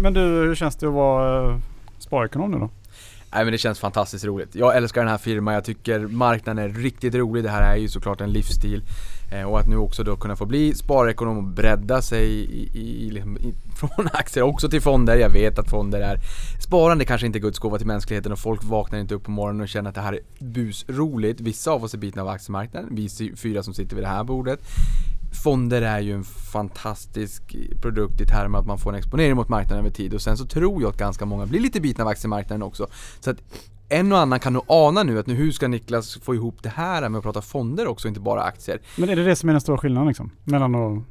Men du, hur känns det att vara eh, sparekonom nu då? Nej men det känns fantastiskt roligt. Jag älskar den här firman, jag tycker marknaden är riktigt rolig. Det här är ju såklart en livsstil. Eh, och att nu också då kunna få bli sparekonom och bredda sig i, i, i, liksom, från aktier också till fonder. Jag vet att fonder är Sparande kanske inte är Guds gåva till mänskligheten och folk vaknar inte upp på morgonen och känner att det här är busroligt. Vissa av oss är bitna av aktiemarknaden, vi fyra som sitter vid det här bordet. Fonder är ju en fantastisk produkt i termer att man får en exponering mot marknaden över tid och sen så tror jag att ganska många blir lite bitna av aktiemarknaden också. Så att en och annan kan nog ana nu att nu hur ska Niklas få ihop det här med att prata fonder också, inte bara aktier. Men är det det som är den stora skillnaden liksom? Mellan att,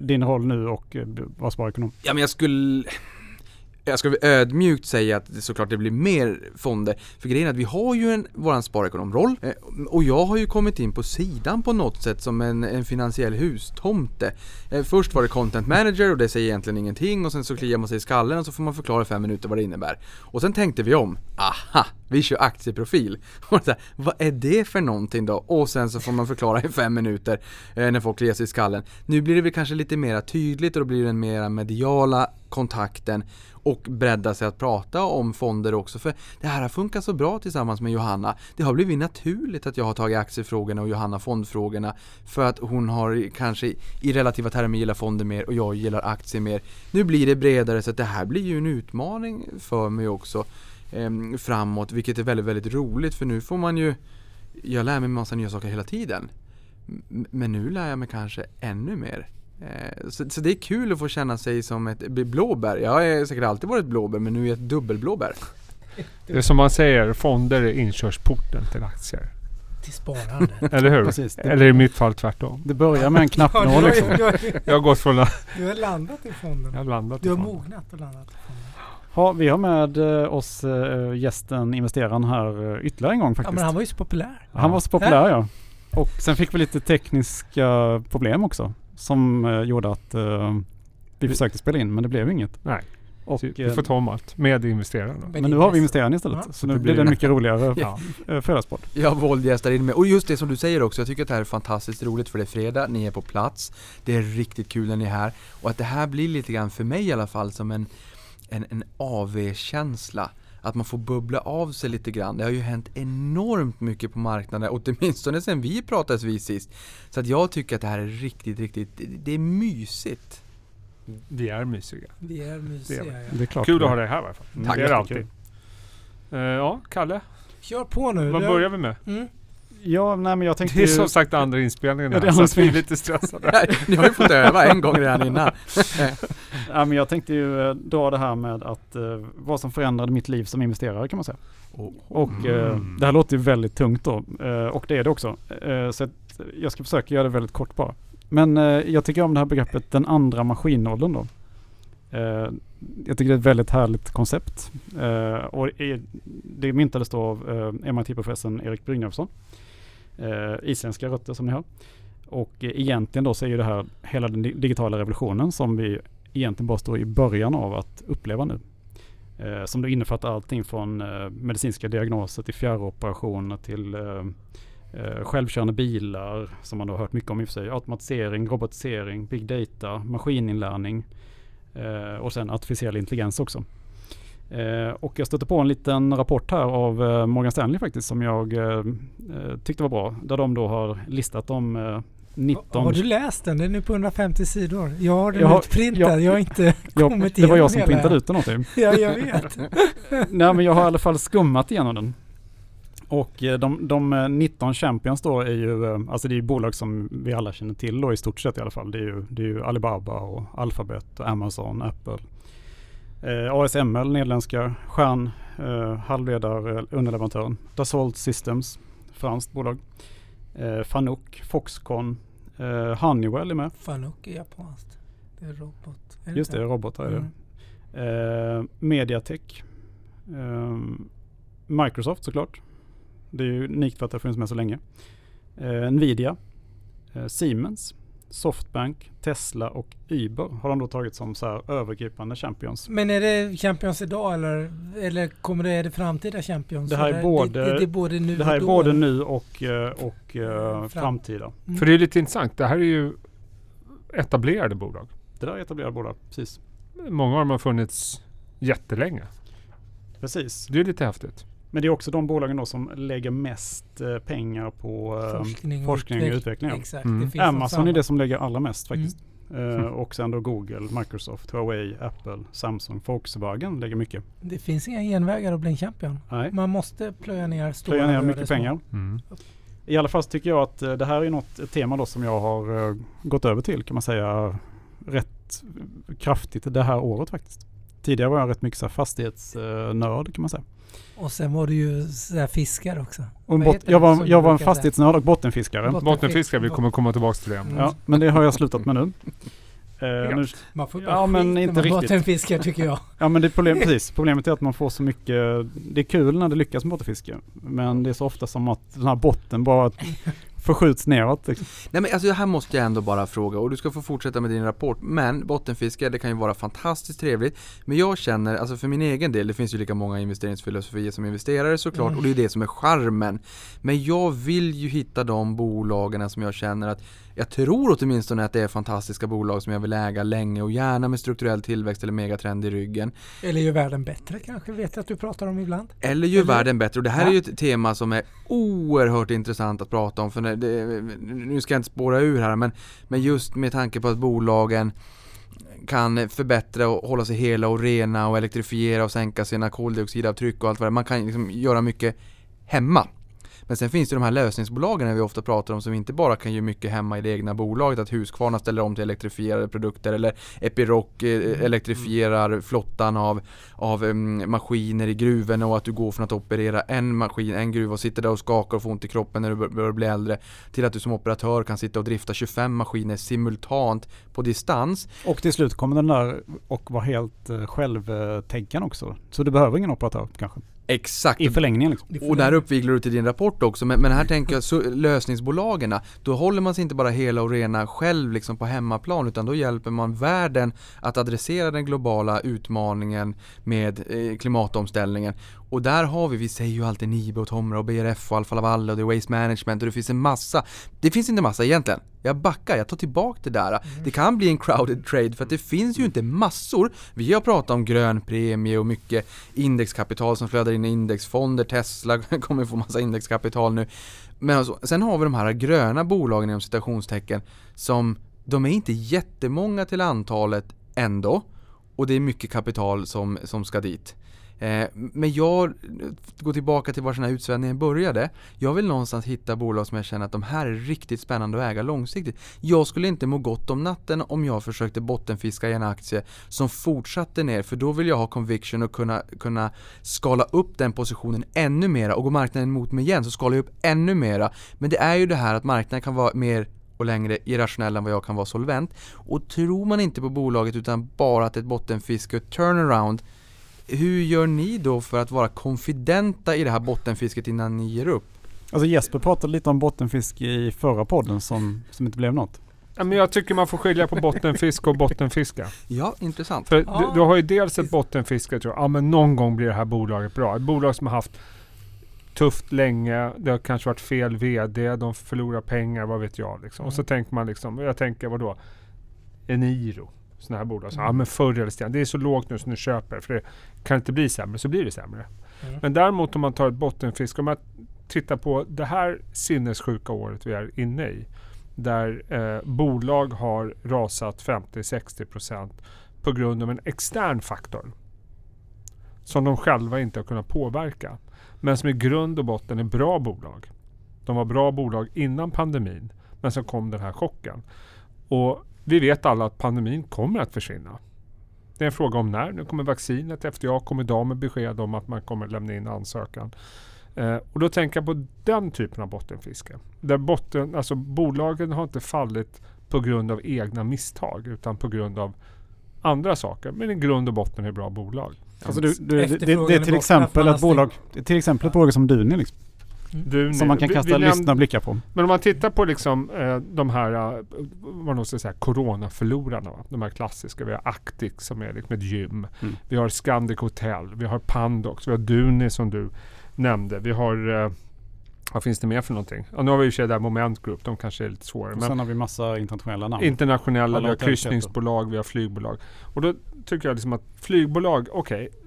din roll nu och eh, vara sparekonom? Ja men jag skulle jag ska ödmjukt säga att det såklart det blir mer fonder. För grejen är att vi har ju en, våran sparekonomroll eh, och jag har ju kommit in på sidan på något sätt som en, en finansiell hustomte. Eh, först var det content manager och det säger egentligen ingenting och sen så kliar man sig i skallen och så får man förklara i fem minuter vad det innebär. Och sen tänkte vi om, aha, vi kör aktieprofil. Och så här, vad är det för någonting då? Och sen så får man förklara i fem minuter eh, när folk reser sig i skallen. Nu blir det väl kanske lite mer tydligt och då blir det den mera mediala kontakten och bredda sig att prata om fonder också. För det här har funkat så bra tillsammans med Johanna. Det har blivit naturligt att jag har tagit aktiefrågorna och Johanna fondfrågorna. För att hon har kanske i relativa termer gillar fonder mer och jag gillar aktier mer. Nu blir det bredare så att det här blir ju en utmaning för mig också eh, framåt. Vilket är väldigt, väldigt roligt för nu får man ju jag lär mig massa nya saker hela tiden. Men nu lär jag mig kanske ännu mer. Eh, så, så, det är kul att få känna sig som ett blåbär. Jag har säkert alltid varit blåbär men nu är jag ett dubbelblåbär. Det är som man säger, fonder är inkörsporten till aktier. Till sparande. Eller hur? Precis, Eller i mitt fall tvärtom. Det börjar med en knappnål liksom. jag har gått från... Du har landat i fonden. Jag har landat Du har mognat och landat i fonden. Ja, vi har med eh, oss äh, gästen, investeraren här äh, ytterligare en gång faktiskt. Ja, men han var ju så populär. Han var så populär ja. Och sen fick vi lite tekniska problem också. Som gjorde att uh, vi försökte spela in men det blev inget. Nej. Och, vi får ta om allt med investerarna. Men nu har vi investeraren istället. Ja. Så nu blir det en mycket roligare ja. fredagspodd. Jag våldgästar in med. Och just det som du säger också. Jag tycker att det här är fantastiskt roligt för det är fredag. Ni är på plats. Det är riktigt kul när ni är här. Och att det här blir lite grann för mig i alla fall som en, en, en AV-känsla att man får bubbla av sig lite grann. Det har ju hänt enormt mycket på marknaden, åtminstone sen vi pratades vid sist. Så att jag tycker att det här är riktigt, riktigt, det är mysigt. Vi är mysiga. Vi är mysiga, det är, ja. det är klart Kul att ha dig här i alla fall. Tack. Det är det alltid. Uh, ja, Kalle. Kör på nu. Vad börjar vi med? Mm. Ja, nej men jag tänkte Det är som sagt andra inspelningen ja, här, så vi är lite stressade. Ni har ju fått öva en gång redan innan. ja, men jag tänkte ju eh, dra det här med att uh, vad som förändrade mitt liv som investerare kan man säga. Oh. Och uh, mm. det här låter ju väldigt tungt då, uh, och det är det också. så att jag ska försöka göra det väldigt kort bara. Men jag tycker om det här begreppet den andra maskinåldern då. jag tycker det är ett väldigt härligt koncept. och det myntades då av MIT-professorn Erik Brynjolfsson eh, isländska rötter som ni har. Och eh, egentligen då så är ju det här hela den digitala revolutionen som vi egentligen bara står i början av att uppleva nu. Eh, som då innefattar allting från eh, medicinska diagnoser till fjärroperationer till eh, eh, självkörande bilar som man då har hört mycket om i och för sig. Automatisering, robotisering, big data, maskininlärning eh, och sen artificiell intelligens också. Eh, och jag stötte på en liten rapport här av eh, Morgan Stanley faktiskt som jag eh, tyckte var bra. Där de då har listat om 19... Har du läst den? Den är på 150 sidor. Jag har den jag har, utprintad. Jag, jag har inte jag, kommit Det var jag som printade ut den åt dig. ja, jag vet. Nej, men jag har i alla fall skummat igenom den. Och de, de 19 champions då är ju, alltså det är ju bolag som vi alla känner till då i stort sett i alla fall. Det är ju, det är ju Alibaba och Alphabet och Amazon, Apple. Eh, ASML, nederländska, Stjärn, eh, halvledar Dassault Systems, franskt bolag. Eh, Fanuc, Foxconn, eh, Honeywell är med. Fanuc är japanskt. Det är robot. Är Just det, det robot är mm. det. Eh, Mediatek. Eh, Microsoft såklart. Det är ju unikt för att det har funnits med så länge. Eh, Nvidia. Eh, Siemens. Softbank, Tesla och Uber har de då tagit som så här övergripande champions. Men är det champions idag eller, eller kommer det, är det framtida champions? Det här är både, det, det är både nu det här är då, både nu och, eh, och uh, Fram. framtida. Mm. För det är lite intressant. Det här är ju etablerade bolag. Det där är etablerade bolag, precis. Många av dem har funnits jättelänge. Precis. Det är lite häftigt. Men det är också de bolagen då som lägger mest eh, pengar på eh, forskning, forskning och utveckling. Exakt, mm. Amazon är det som lägger allra mest faktiskt. Mm. Uh, och sen då Google, Microsoft, Huawei, Apple, Samsung, Volkswagen lägger mycket. Det finns inga genvägar att bli en champion. Nej. Man måste plöja ner stora Plöja ner mycket pengar. Mm. I alla fall tycker jag att det här är något ett tema då som jag har uh, gått över till kan man säga rätt kraftigt det här året faktiskt. Tidigare var jag rätt mycket så fastighetsnörd kan man säga. Och sen var du ju så fiskare också. Och bot, jag var, jag var en fastighetsnörd och bottenfiskare. Bottenfiskare, vi kommer komma tillbaka till det. Mm. Ja, men det har jag slutat med nu. Uh, nu man får ja, men inte riktigt. bottenfiskar tycker jag. ja men det är problem, precis. Problemet är att man får så mycket, det är kul när det lyckas med bottenfiske. Men det är så ofta som att den här botten bara förskjuts neråt. Liksom. Nej men alltså det här måste jag ändå bara fråga och du ska få fortsätta med din rapport. Men bottenfiske, det kan ju vara fantastiskt trevligt. Men jag känner, alltså för min egen del, det finns ju lika många investeringsfilosofier som investerare såklart mm. och det är det som är charmen. Men jag vill ju hitta de bolagen som jag känner att jag tror åtminstone att det är fantastiska bolag som jag vill äga länge och gärna med strukturell tillväxt eller megatrend i ryggen. Eller gör världen bättre kanske, vet jag att du pratar om ibland. Eller gör eller... världen bättre och det här ja. är ju ett tema som är oerhört intressant att prata om för det, nu ska jag inte spåra ur här men, men just med tanke på att bolagen kan förbättra och hålla sig hela och rena och elektrifiera och sänka sina koldioxidavtryck och allt vad det är. Man kan liksom göra mycket hemma. Men sen finns det de här lösningsbolagen vi ofta pratar om som inte bara kan göra mycket hemma i det egna bolaget. Att Husqvarna ställer om till elektrifierade produkter eller Epiroc eh, mm. elektrifierar flottan av, av um, maskiner i gruvorna och att du går från att operera en maskin, en gruva och sitter där och skakar och får ont i kroppen när du börjar bli äldre till att du som operatör kan sitta och drifta 25 maskiner simultant på distans. Och till slut kommer den där och vara helt uh, självtänkande också. Så du behöver ingen operatör kanske? Exakt. I förlängningen liksom. Och där uppviglar du till din rapport också. Men, men här tänker jag, så, lösningsbolagen, då håller man sig inte bara hela och rena själv liksom på hemmaplan, utan då hjälper man världen att adressera den globala utmaningen med eh, klimatomställningen. Och där har vi, vi säger ju alltid Nibe och Tomra och BRF och Alfa Laval och det är Waste Management och det finns en massa. Det finns inte massa egentligen. Jag backar, jag tar tillbaka det där. Mm. Det kan bli en crowded trade för att det finns ju inte massor. Vi har pratat om grön premie och mycket indexkapital som flödar in i indexfonder. Tesla kommer få massa indexkapital nu. Men alltså, sen har vi de här gröna bolagen inom citationstecken som de är inte jättemånga till antalet ändå. Och det är mycket kapital som, som ska dit. Eh, men jag går tillbaka till var den här utsvävningen började. Jag vill någonstans hitta bolag som jag känner att de här är riktigt spännande att äga långsiktigt. Jag skulle inte må gott om natten om jag försökte bottenfiska i en aktie som fortsatte ner för då vill jag ha conviction och kunna, kunna skala upp den positionen ännu mera och går marknaden emot mig igen så skalar jag upp ännu mera. Men det är ju det här att marknaden kan vara mer och längre irrationell än vad jag kan vara solvent. Och tror man inte på bolaget utan bara att ett bottenfiske och turnaround hur gör ni då för att vara konfidenta i det här bottenfisket innan ni ger upp? Alltså Jesper pratade lite om bottenfiske i förra podden som, som inte blev något. Ja, men jag tycker man får skilja på bottenfisk och bottenfiska. Ja, intressant. För du, du, har ju dels ett bottenfiske, tror jag. Ja, men någon gång blir det här bolaget bra. Ett bolag som har haft tufft länge, det har kanske varit fel VD, de förlorar pengar, vad vet jag. Liksom. Och så mm. tänker man liksom, jag tänker vadå? Eniro sådana här bolag. Så, mm. ja, men förr eller senare, det är så lågt nu så nu köper För det kan inte bli sämre så blir det sämre. Mm. Men däremot om man tar ett bottenfiske, om man tittar på det här sinnessjuka året vi är inne i. Där eh, bolag har rasat 50-60% på grund av en extern faktor. Som de själva inte har kunnat påverka. Men som i grund och botten är bra bolag. De var bra bolag innan pandemin. Men så kom den här chocken. Och vi vet alla att pandemin kommer att försvinna. Det är en fråga om när. Nu kommer vaccinet. FDA kom idag med besked om att man kommer lämna in ansökan. Eh, och då tänker jag på den typen av bottenfiske. Där botten, alltså bolagen har inte fallit på grund av egna misstag utan på grund av andra saker. Men i grund och botten är bra bolag. Alltså du, du, det, det, är till exempel ett bolag, till exempel ett bolag som Duni liksom. Mm. Du, som man kan kasta vi, vi blickar på. Men om man tittar på liksom, eh, de här, eh, vad man ska säga, coronaförlorarna. Va? De här klassiska. Vi har Actic som är liksom ett gym. Mm. Vi har Scandic Hotel. Vi har Pandox. Vi har Duni som du nämnde. Vi har eh, Vad finns det mer för någonting? Ja, nu har vi ju sig där Moment Group, de kanske är lite svårare. Och sen har vi massa internationella namn. Internationella, vi har kryssningsbolag, vi har flygbolag. Och då tycker jag liksom att flygbolag, okej. Okay,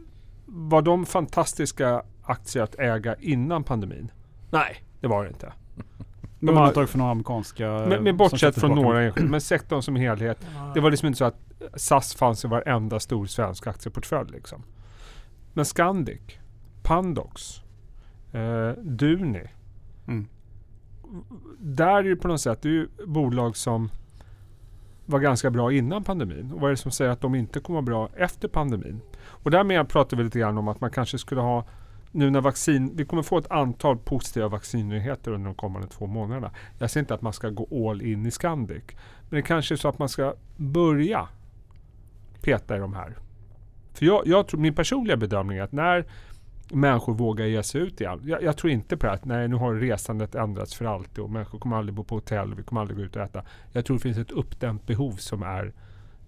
var de fantastiska aktier att äga innan pandemin? Nej, det var det inte. Med undantag för några amerikanska... Med, med bortsett från några enskilda. Men sektorn som helhet. Det var liksom inte så att SAS fanns i varenda stor svensk aktieportfölj. Liksom. Men Scandic, Pandox, eh, Duni. Mm. Där är det på något sätt, det är ju bolag som var ganska bra innan pandemin. Och vad är det som säger att de inte kommer att vara bra efter pandemin? Och därmed pratar vi lite grann om att man kanske skulle ha nu när vaccin, vi kommer få ett antal positiva vaccinnyheter under de kommande två månaderna. Jag säger inte att man ska gå all in i Scandic. Men det kanske är så att man ska börja peta i de här. För jag, jag tror, min personliga bedömning är att när människor vågar ge sig ut igen. Jag, jag, tror inte på det att nej, nu har resandet ändrats för alltid och människor kommer aldrig bo på hotell och vi kommer aldrig gå ut och äta. Jag tror det finns ett uppdämt behov som är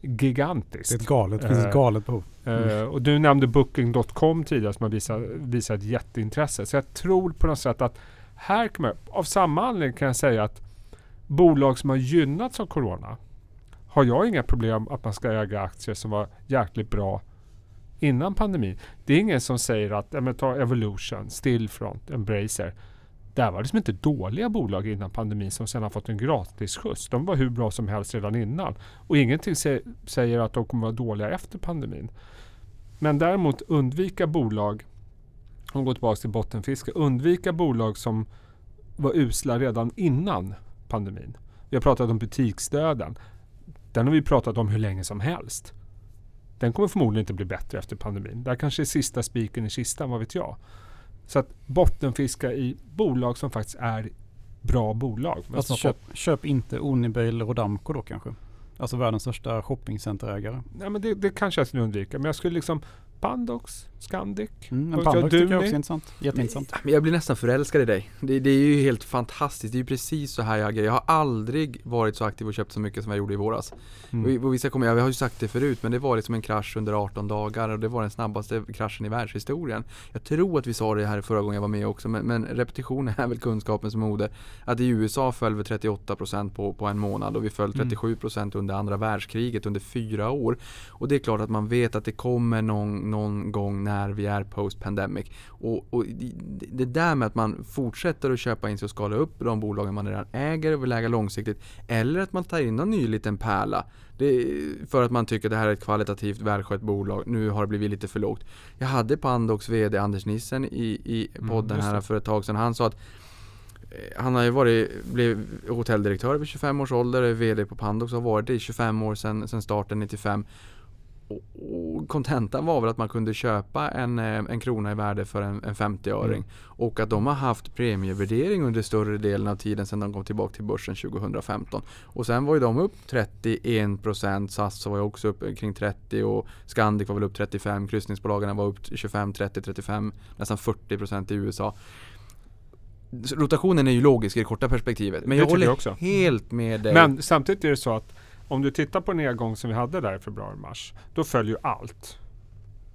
gigantiskt. Det är ett galet, det finns ett eh, galet behov. Mm. och du nämnde Booking.com tidigare som har visat, visat jätteintresse. Så jag tror på något sätt att här man, av samma anledning kan jag säga att bolag som har gynnats av Corona har jag inga problem att man ska äga aktier som var jäkligt bra innan pandemin. Det är ingen som säger att, ja, ta Evolution, Stillfront, Embracer. Det var liksom inte dåliga bolag innan pandemin som sedan har fått en gratis skjuts. De var hur bra som helst redan innan. Och ingenting säger att de kommer vara dåliga efter pandemin. Men däremot undvika bolag, om vi går tillbaka till bottenfiske, undvika bolag som var usla redan innan pandemin. Vi har pratat om butiksdöden. Den har vi pratat om hur länge som helst. Den kommer förmodligen inte bli bättre efter pandemin. Där kanske är sista spiken i kistan, vad vet jag. Så att bottenfiska i bolag som faktiskt är bra bolag. Alltså köp, köp inte Unibail Rodamco då kanske? Alltså världens största shoppingcenterägare. Nej men det, det kanske jag skulle undvika. Men jag skulle liksom Pandox, Scandic. Mm, men Pandox tycker jag också är intressant. Jätteintressant. Jag blir nästan förälskad i dig. Det, det, är ju helt fantastiskt. Det är ju precis så här jag agerar. Jag har aldrig varit så aktiv och köpt så mycket som jag gjorde i våras. Mm. Och vissa kommer, jag har ju sagt det förut, men det var liksom en krasch under 18 dagar och det var den snabbaste kraschen i världshistorien. Jag tror att vi sa det här förra gången jag var med också, men, men repetition är väl kunskapens mode. Att i USA föll vi 38% på, på en månad och vi föll 37% mm. under andra världskriget under fyra år. Och det är klart att man vet att det kommer någon någon gång när vi är post pandemic. Och, och, det där med att man fortsätter att köpa in sig och skala upp de bolagen man redan äger och vill äga långsiktigt. Eller att man tar in någon ny liten pärla. för att man tycker att det här är ett kvalitativt välskött bolag. Nu har det blivit lite för lågt. Jag hade Pandox VD Anders Nissen i, i mm, podden mm, här för ett tag sedan. Han sa att eh, han har ju varit, blev hotelldirektör vid 25 års ålder, är VD på Pandox och har varit det i 25 år sedan, sedan starten 95 kontentan var väl att man kunde köpa en, eh, en krona i värde för en, en 50-öring. Mm. Och att de har haft premievärdering under större delen av tiden sedan de kom tillbaka till börsen 2015. Och sen var ju de upp 31%, SAS var ju också upp kring 30 och Scandic var väl upp 35, kryssningsbolagen var upp 25, 30, 35, nästan 40% i USA. Rotationen är ju logisk i det korta perspektivet. Men jag håller jag helt med dig. Men samtidigt är det så att om du tittar på nedgång som vi hade där i februari-mars, då följer ju allt.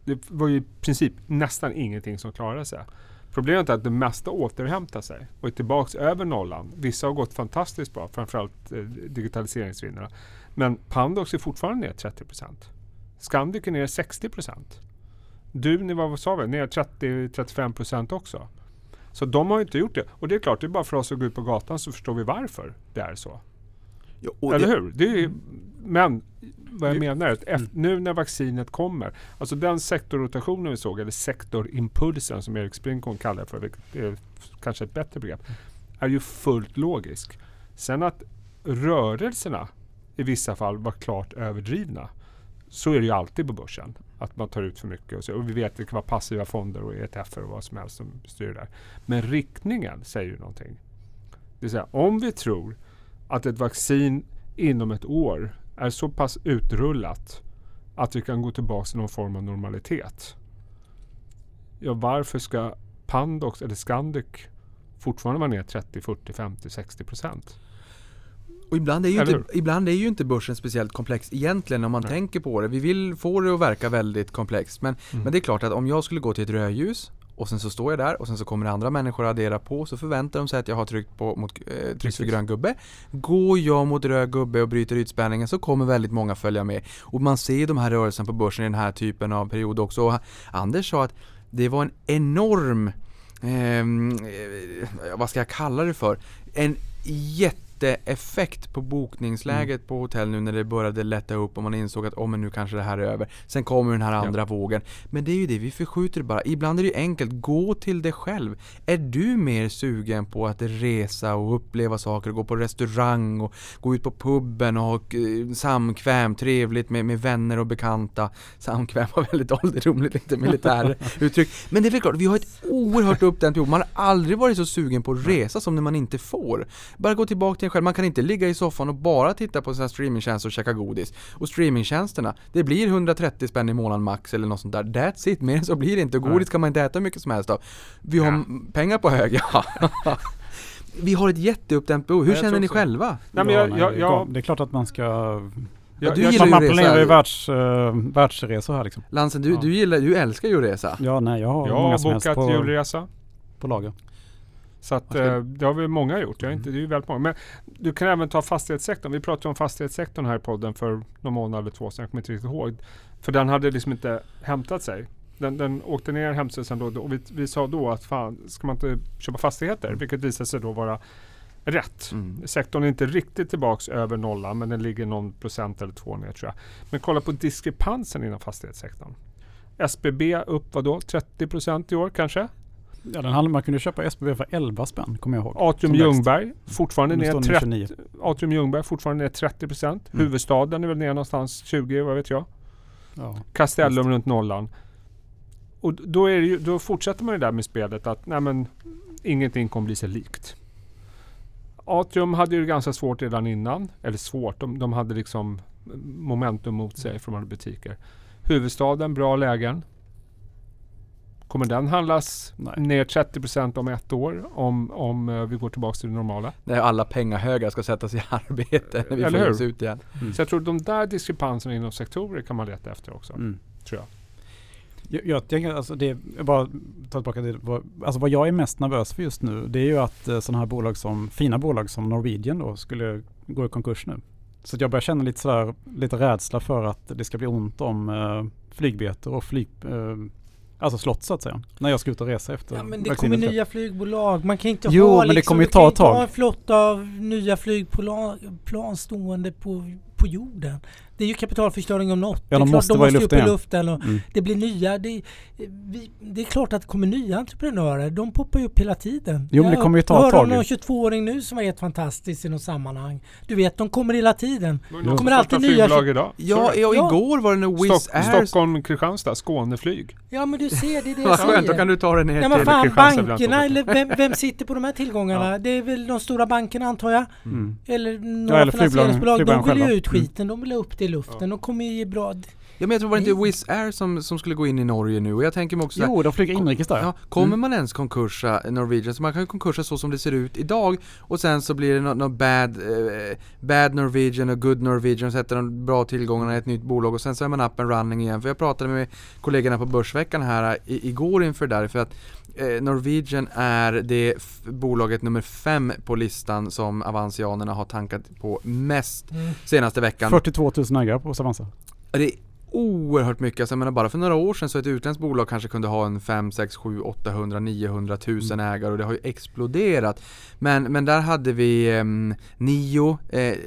Det var ju i princip nästan ingenting som klarade sig. Problemet är att det mesta återhämtar sig och är tillbaks över nollan. Vissa har gått fantastiskt bra, framförallt eh, digitaliseringsvinnarna. Men Pandox är fortfarande ner 30 procent. Scandic är ner 60 Duni, vad sa vi, ner 30-35 procent också. Så de har inte gjort det. Och det är klart, det är bara för oss att gå ut på gatan så förstår vi varför det är så. Ja, Eller det, hur? Det är, men vad jag menar är att efter, nu när vaccinet kommer, alltså den sektorrotationen vi såg, eller sektorimpulsen som Erik Sprinkorn kallar det för, vilket är kanske ett bättre begrepp, är ju fullt logisk. Sen att rörelserna i vissa fall var klart överdrivna. Så är det ju alltid på börsen. Att man tar ut för mycket. Och, så, och vi vet att det kan vara passiva fonder och ETFer och vad som helst som styr det där. Men riktningen säger ju någonting. Det vill säga om vi tror att ett vaccin inom ett år är så pass utrullat att vi kan gå tillbaka till någon form av normalitet. Ja, varför ska Pandox eller Scandic fortfarande vara ner 30, 40, 50, 60 procent? Och ibland är, ju inte, ibland är ju inte börsen speciellt komplex egentligen om man Nej. tänker på det. Vi vill få det att verka väldigt komplext. Men, mm. men det är klart att om jag skulle gå till ett rödljus och sen så står jag där och sen så kommer det andra människor att addera på så förväntar de sig att jag har tryckt på mot, eh, tryckt för grön gubbe. Går jag mot röd gubbe och bryter ytspänningen så kommer väldigt många följa med. Och man ser de här rörelserna på börsen i den här typen av period också. Och Anders sa att det var en enorm, ehm, eh, vad ska jag kalla det för? En jätte jätteeffekt på bokningsläget mm. på hotell nu när det började lätta upp och man insåg att oh, men nu kanske det här är över. Sen kommer den här andra ja. vågen. Men det är ju det, vi förskjuter det bara. Ibland är det ju enkelt, gå till dig själv. Är du mer sugen på att resa och uppleva saker gå på restaurang och gå ut på puben och ha eh, samkväm, trevligt med, med vänner och bekanta. Samkväm var väldigt ålderdomligt, lite militäruttryck. Men det är väl klart, vi har ett oerhört uppdämt behov. Man har aldrig varit så sugen på att resa som när man inte får. Bara gå tillbaka till själv. Man kan inte ligga i soffan och bara titta på sina streamingtjänster och käka godis. Och streamingtjänsterna, det blir 130 spänn i månaden max eller något sånt där. That's it, mer än så blir det inte. Godis kan man inte äta hur mycket som helst av. Vi har ja. pengar på hög, ja. Vi har ett jätteuppdämt behov. Hur ja, känner ni så. själva? Nej, men jag, jag, jag, det är klart att man ska Ja, du gillar man planerar ju världs, uh, världsresor här liksom. Lansen, du, ja. du, gillar, du älskar ju att resa. Ja, nej jag har jag många har bokat julresa. På lager. Så att, eh, det har vi många gjort. Jag inte, det är ju väldigt många. Men du kan även ta fastighetssektorn. Vi pratade om fastighetssektorn här i podden för någon månad eller två sedan. Jag kommer inte riktigt ihåg. För den hade liksom inte hämtat sig. Den, den åkte ner hemsidan då och vi, vi sa då att fan, ska man inte köpa fastigheter? Mm. Vilket visade sig då vara rätt. Mm. Sektorn är inte riktigt tillbaks över nollan men den ligger någon procent eller två ner tror jag. Men kolla på diskrepansen inom fastighetssektorn. SBB upp vadå? 30 procent i år kanske? Ja, den hade, man kunde köpa SBB för 11 spänn, kommer jag ihåg. Atrium Ljungberg fortfarande ner 30, Atrium Ljungberg fortfarande ner 30 procent. Mm. Huvudstaden är väl ner någonstans 20, vad vet jag. Ja, Castellum runt nollan. Och då, är ju, då fortsätter man det där med spelet att nej men, ingenting kommer bli sig likt. Atrium hade ju ganska svårt redan innan. Eller svårt, de, de hade liksom momentum mot sig för de hade butiker. Huvudstaden, bra lägen. Kommer den handlas Nej. ner 30% om ett år om, om uh, vi går tillbaka till det normala? När alla pengahögar ska sättas i arbete när vi Eller får ut igen. Mm. Så jag tror de där diskrepanserna inom sektorer kan man leta efter också. Mm. Tror jag. Jag, jag tänker, alltså det, bara ta tillbaka till vad, alltså vad jag är mest nervös för just nu, det är ju att uh, sådana här bolag som, fina bolag som Norwegian då skulle gå i konkurs nu. Så jag börjar känna lite sådär, lite rädsla för att det ska bli ont om uh, flygbiljetter och flyg, uh, Alltså slott så att säga. När jag ska ut och resa efter Ja men det kommer nya flygbolag. Man kan inte jo, ha men det liksom, kommer ju ta ett tag. en flotta av nya flygplan stående på, på jorden. Det är ju kapitalförstöring om något. Ja, de måste klart, vara de måste upp i luften och mm. det blir nya. Det, vi, det, är klart att det kommer nya entreprenörer. De poppar ju upp hela tiden. Jo, men det kommer ju ta ett tag. Jag hörde om någon 22-åring nu som var helt fantastisk i något sammanhang. Du vet, de kommer hela tiden. Det kommer alltid nya... Idag. Ja, ja, igår var det en Wizz Stock, Air. Stockholm, Kristianstad, Skåneflyg. Ja, men du ser, det är det jag säger. skönt, då kan du ta det ner ja, men fan, bankerna, eller vem, vem, sitter på de här tillgångarna? Ja. Det är väl de stora bankerna antar jag? Mm. Eller några ja, eller finansieringsbolag. De vill ju ut skiten. De vill ha upp det i luften. De kommer ju bra. Ja men jag tror var det inte Wizz Air som, som skulle gå in i Norge nu och jag tänker mig också Jo, de flyger inrikes där. Ja, kommer mm. man ens konkursa Norwegian? Så man kan ju konkursa så som det ser ut idag och sen så blir det något no bad, eh, bad Norwegian och good Norwegian och sätter de bra tillgångarna i ett nytt bolag och sen så är man up and running igen. För jag pratade med kollegorna på Börsveckan här i, igår inför där för att eh, Norwegian är det bolaget nummer fem på listan som Avancianerna har tankat på mest mm. senaste veckan. 42 000 ägare på Avanza. Det oerhört mycket. Alltså, jag menar bara för några år sedan så ett utländskt bolag kanske kunde ha en 5, 6, 7, 800, 900 tusen mm. ägare och det har ju exploderat. Men, men där hade vi um, Nio, eh,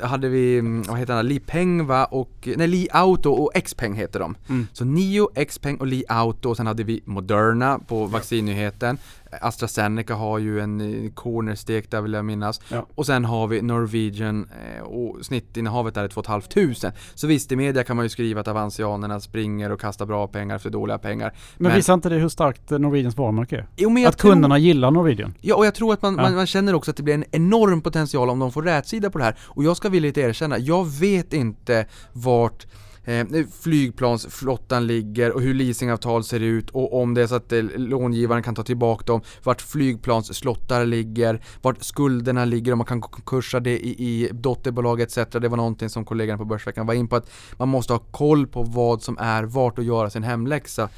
hade vi, mm, vad heter det, Li Peng va och, nej Li Auto och Xpeng heter de. Mm. Så Nio, Xpeng och Li Auto och sen hade vi Moderna på vaccinnyheten. AstraZeneca har ju en eh, cornerstek där vill jag minnas. Ja. Och sen har vi Norwegian eh, och snittinnehavet där är 2 500. Så visst, i media kan man ju skriva att avansianerna springer och kastar bra pengar för dåliga pengar. Men, men visar inte det hur starkt Norwegians varumärke är? Jo, men att tror, kunderna gillar Norwegian? Ja, och jag tror att man, ja. man, man, känner också att det blir en enorm potential om de får rätsida på det här. Och jag ska villigt erkänna, jag vet inte vart eh, flygplansflottan ligger och hur leasingavtal ser ut och om det är så att eh, långivaren kan ta tillbaka dem, vart flygplansslottar ligger, vart skulderna ligger, om man kan konkursa det i, i dotterbolag etc. Det var någonting som kollegan på Börsveckan var in på att man måste ha koll på vad som är vart och göra sin hemläxa.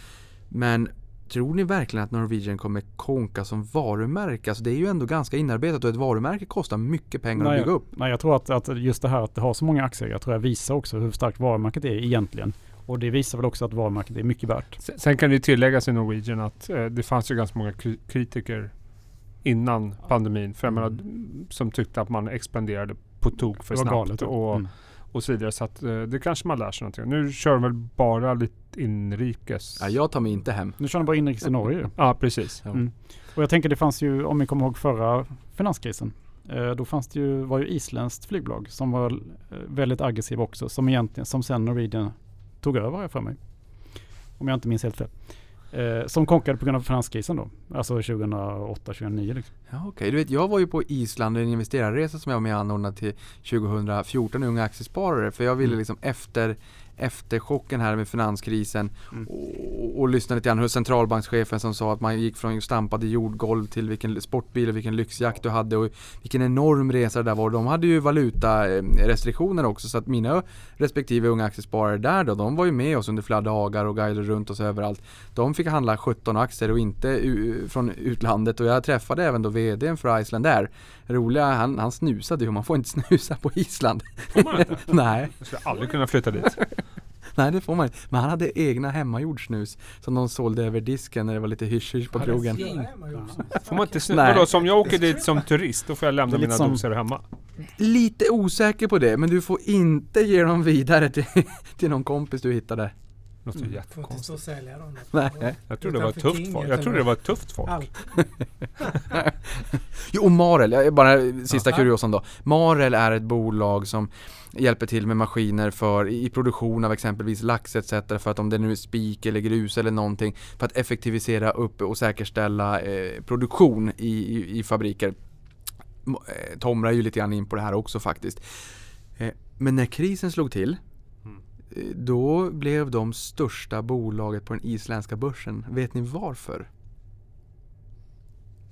Men Tror ni verkligen att Norwegian kommer konka som varumärke? Alltså det är ju ändå ganska inarbetat och ett varumärke kostar mycket pengar nej, att bygga upp. Nej, jag tror att, att just det här att det har så många aktier, jag tror jag visar också hur starkt varumärket är egentligen. Och det visar väl också att varumärket är mycket värt. Sen kan det tilläggas i Norwegian att eh, det fanns ju ganska många kritiker innan pandemin. För mm. menar, som tyckte att man expanderade på tok för snabbt. Galet, och, mm och så vidare. Så att eh, det kanske man lär sig någonting. Nu kör de väl bara lite inrikes. Ja, jag tar mig inte hem. Nu kör de bara inrikes i Norge Ja, precis. Ja. Mm. Och jag tänker det fanns ju, om ni kommer ihåg förra finanskrisen. Eh, då fanns det ju, var ju isländskt flygbolag som var eh, väldigt aggressiva också. Som egentligen, som sen Norwegian tog över för mig. Om jag inte minns helt fel. Eh, som konkade på grund av finanskrisen då. Alltså 2008-2009 liksom. Ja, Okej, okay. du vet jag var ju på Island en investerarresa som jag var med och anordnade till 2014 Unga Aktiesparare. För jag ville mm. liksom efter efterchocken här med finanskrisen mm. och, och lyssnade lite grann hur centralbankschefen som sa att man gick från stampade jordgolv till vilken sportbil och vilken lyxjakt du hade och vilken enorm resa det där var. De hade ju valutarestriktioner också så att mina respektive unga aktiesparare där då, de var ju med oss under flera dagar och guidade runt oss överallt. De fick handla 17 aktier och inte från utlandet och jag träffade även då VDn för Iceland där. Roliga, han, han snusade ju, man får inte snusa på Island. Får man inte? Nej. Jag skulle aldrig kunna flytta dit. Nej det får man inte. Men han hade egna hemmagjord snus som de sålde över disken när det var lite hysch på krogen. Får man inte snusa? Vadå, så om jag åker dit som turist då får jag lämna mina som... doser hemma? Lite osäker på det, men du får inte ge dem vidare till, till någon kompis du hittar där. Låter mm. jättekonstigt. Får inte sälja dem. Nej. Jag trodde det var tufft folk. Jag trodde det var tufft folk. jo, Marel, bara sista kuriosan då. Marel är ett bolag som hjälper till med maskiner för i produktion av exempelvis lax etc. För att om det nu är spik eller grus eller någonting för att effektivisera upp och säkerställa eh, produktion i, i, i fabriker. Eh, Tomra är ju lite grann in på det här också faktiskt. Eh, men när krisen slog till då blev de största bolaget på den isländska börsen. Vet ni varför?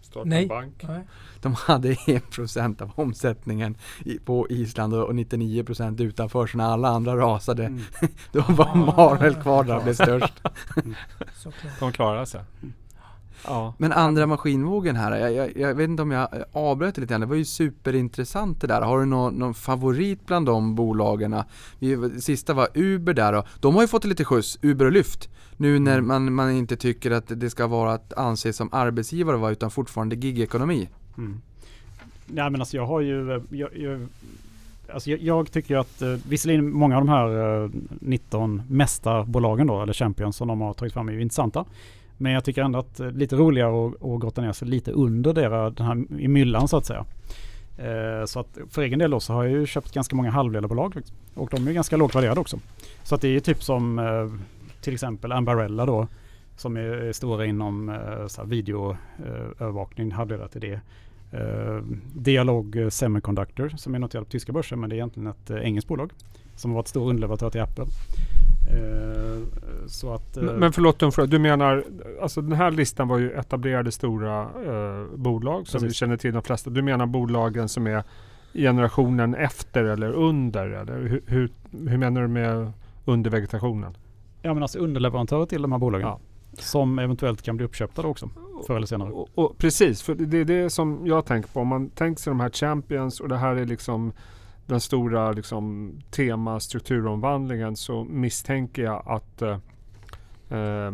Starta Nej. bank. Nej. De hade 1% av omsättningen på Island och 99% utanför. Så när alla andra rasade, mm. då var Marel kvar där och blev störst. Mm. De klarade sig. Ja. Men andra maskinvågen här, jag, jag, jag, vet inte om jag avbröt lite grann. Det var ju superintressant det där. Har du någon, någon favorit bland de bolagen? Sista var Uber där och de har ju fått lite skjuts, Uber och Lyft. Nu när mm. man, man inte tycker att det ska vara att anses som arbetsgivare va, utan fortfarande gigekonomi. Mm. Ja men alltså jag har ju, eh, jag, jag, alltså jag, jag tycker att uh, visserligen många av de här uh, 19 mästarbolagen då, eller champions som de har tagit fram är ju intressanta. Men jag tycker ändå att det är lite roligare att, att grotta ner sig lite under det, den här i myllan så att säga. Eh, så att för egen del då så har jag ju köpt ganska många halvledarbolag. Och de är ganska lågt värderade också. Så att det är ju typ som eh, till exempel Ambarella då. Som är stora inom eh, videoövervakning, eh, halvledare till det. Eh, Dialog eh, Semiconductor som är noterat på tyska börsen men det är egentligen ett eh, engelskt bolag. Som har varit stor underleverantör till Apple. Eh, så att, men, men förlåt, du menar, alltså den här listan var ju etablerade stora eh, bolag som precis. vi känner till de flesta. Du menar bolagen som är generationen efter eller under? Eller hur, hur, hur menar du med undervegetationen? Ja men alltså underleverantörer till de här bolagen. Ja. Som eventuellt kan bli uppköpta då också, förr eller senare. Och, och, precis, för det är det som jag tänker på. Om man tänker sig de här champions och det här är liksom den stora liksom, tema strukturomvandlingen så misstänker jag att eh, eh,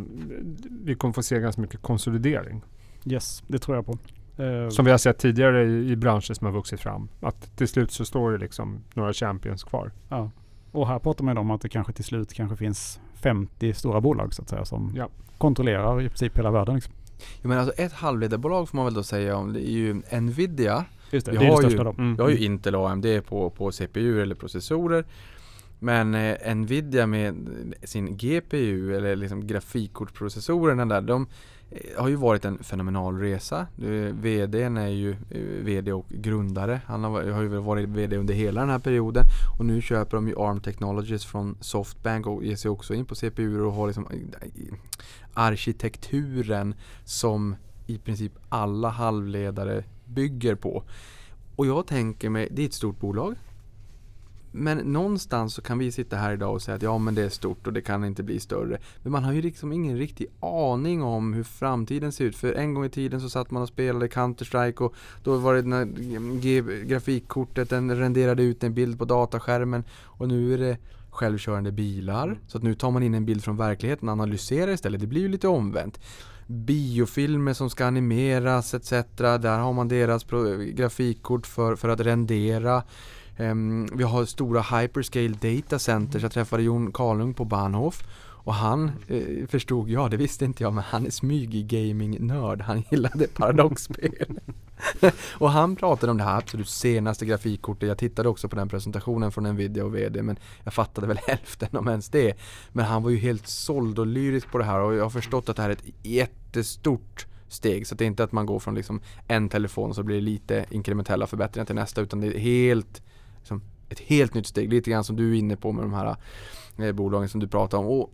vi kommer få se ganska mycket konsolidering. Yes, det tror jag på. Eh, som vi har sett tidigare i, i branscher som har vuxit fram. Att till slut så står det liksom några champions kvar. Ja. Och här pratar man om att det kanske till slut kanske finns 50 stora bolag så att säga som ja. kontrollerar i princip hela världen. Liksom. Jo, men alltså ett halvledarbolag får man väl då säga om det är ju Nvidia Just det, vi det är det största då. Mm. Vi har ju Intel och AMD på, på CPU eller processorer. Men eh, Nvidia med sin GPU eller liksom grafikkortprocessorerna där, de eh, har ju varit en fenomenal resa. Eh, VDn är ju eh, VD och grundare. Han har, har ju varit VD under hela den här perioden. Och nu köper de ju ARM Technologies från Softbank och ger sig också in på CPU och har liksom arkitekturen som i princip alla halvledare bygger på. Och jag tänker mig, det är ett stort bolag. Men någonstans så kan vi sitta här idag och säga att ja men det är stort och det kan inte bli större. Men man har ju liksom ingen riktig aning om hur framtiden ser ut. För en gång i tiden så satt man och spelade Counter-Strike och då var det när grafikkortet den renderade ut en bild på dataskärmen och nu är det självkörande bilar. Så att nu tar man in en bild från verkligheten och analyserar istället. Det blir ju lite omvänt biofilmer som ska animeras etc. Där har man deras grafikkort för, för att rendera. Um, vi har stora hyperscale data centers. Jag träffade Jon Karlung på Bahnhof och han eh, förstod jag, det visste inte jag, men han är smyg-gaming-nörd. Han gillade paradoxspel. och han pratade om det här absolut senaste grafikkortet. Jag tittade också på den presentationen från Nvidia och VD, men jag fattade väl hälften om ens det. Men han var ju helt såld och lyrisk på det här och jag har förstått att det här är ett jättestort steg. Så det är inte att man går från liksom en telefon så blir det lite inkrementella förbättringar till nästa utan det är helt liksom, ett helt nytt steg. Lite grann som du är inne på med de här eh, bolagen som du pratar om. Och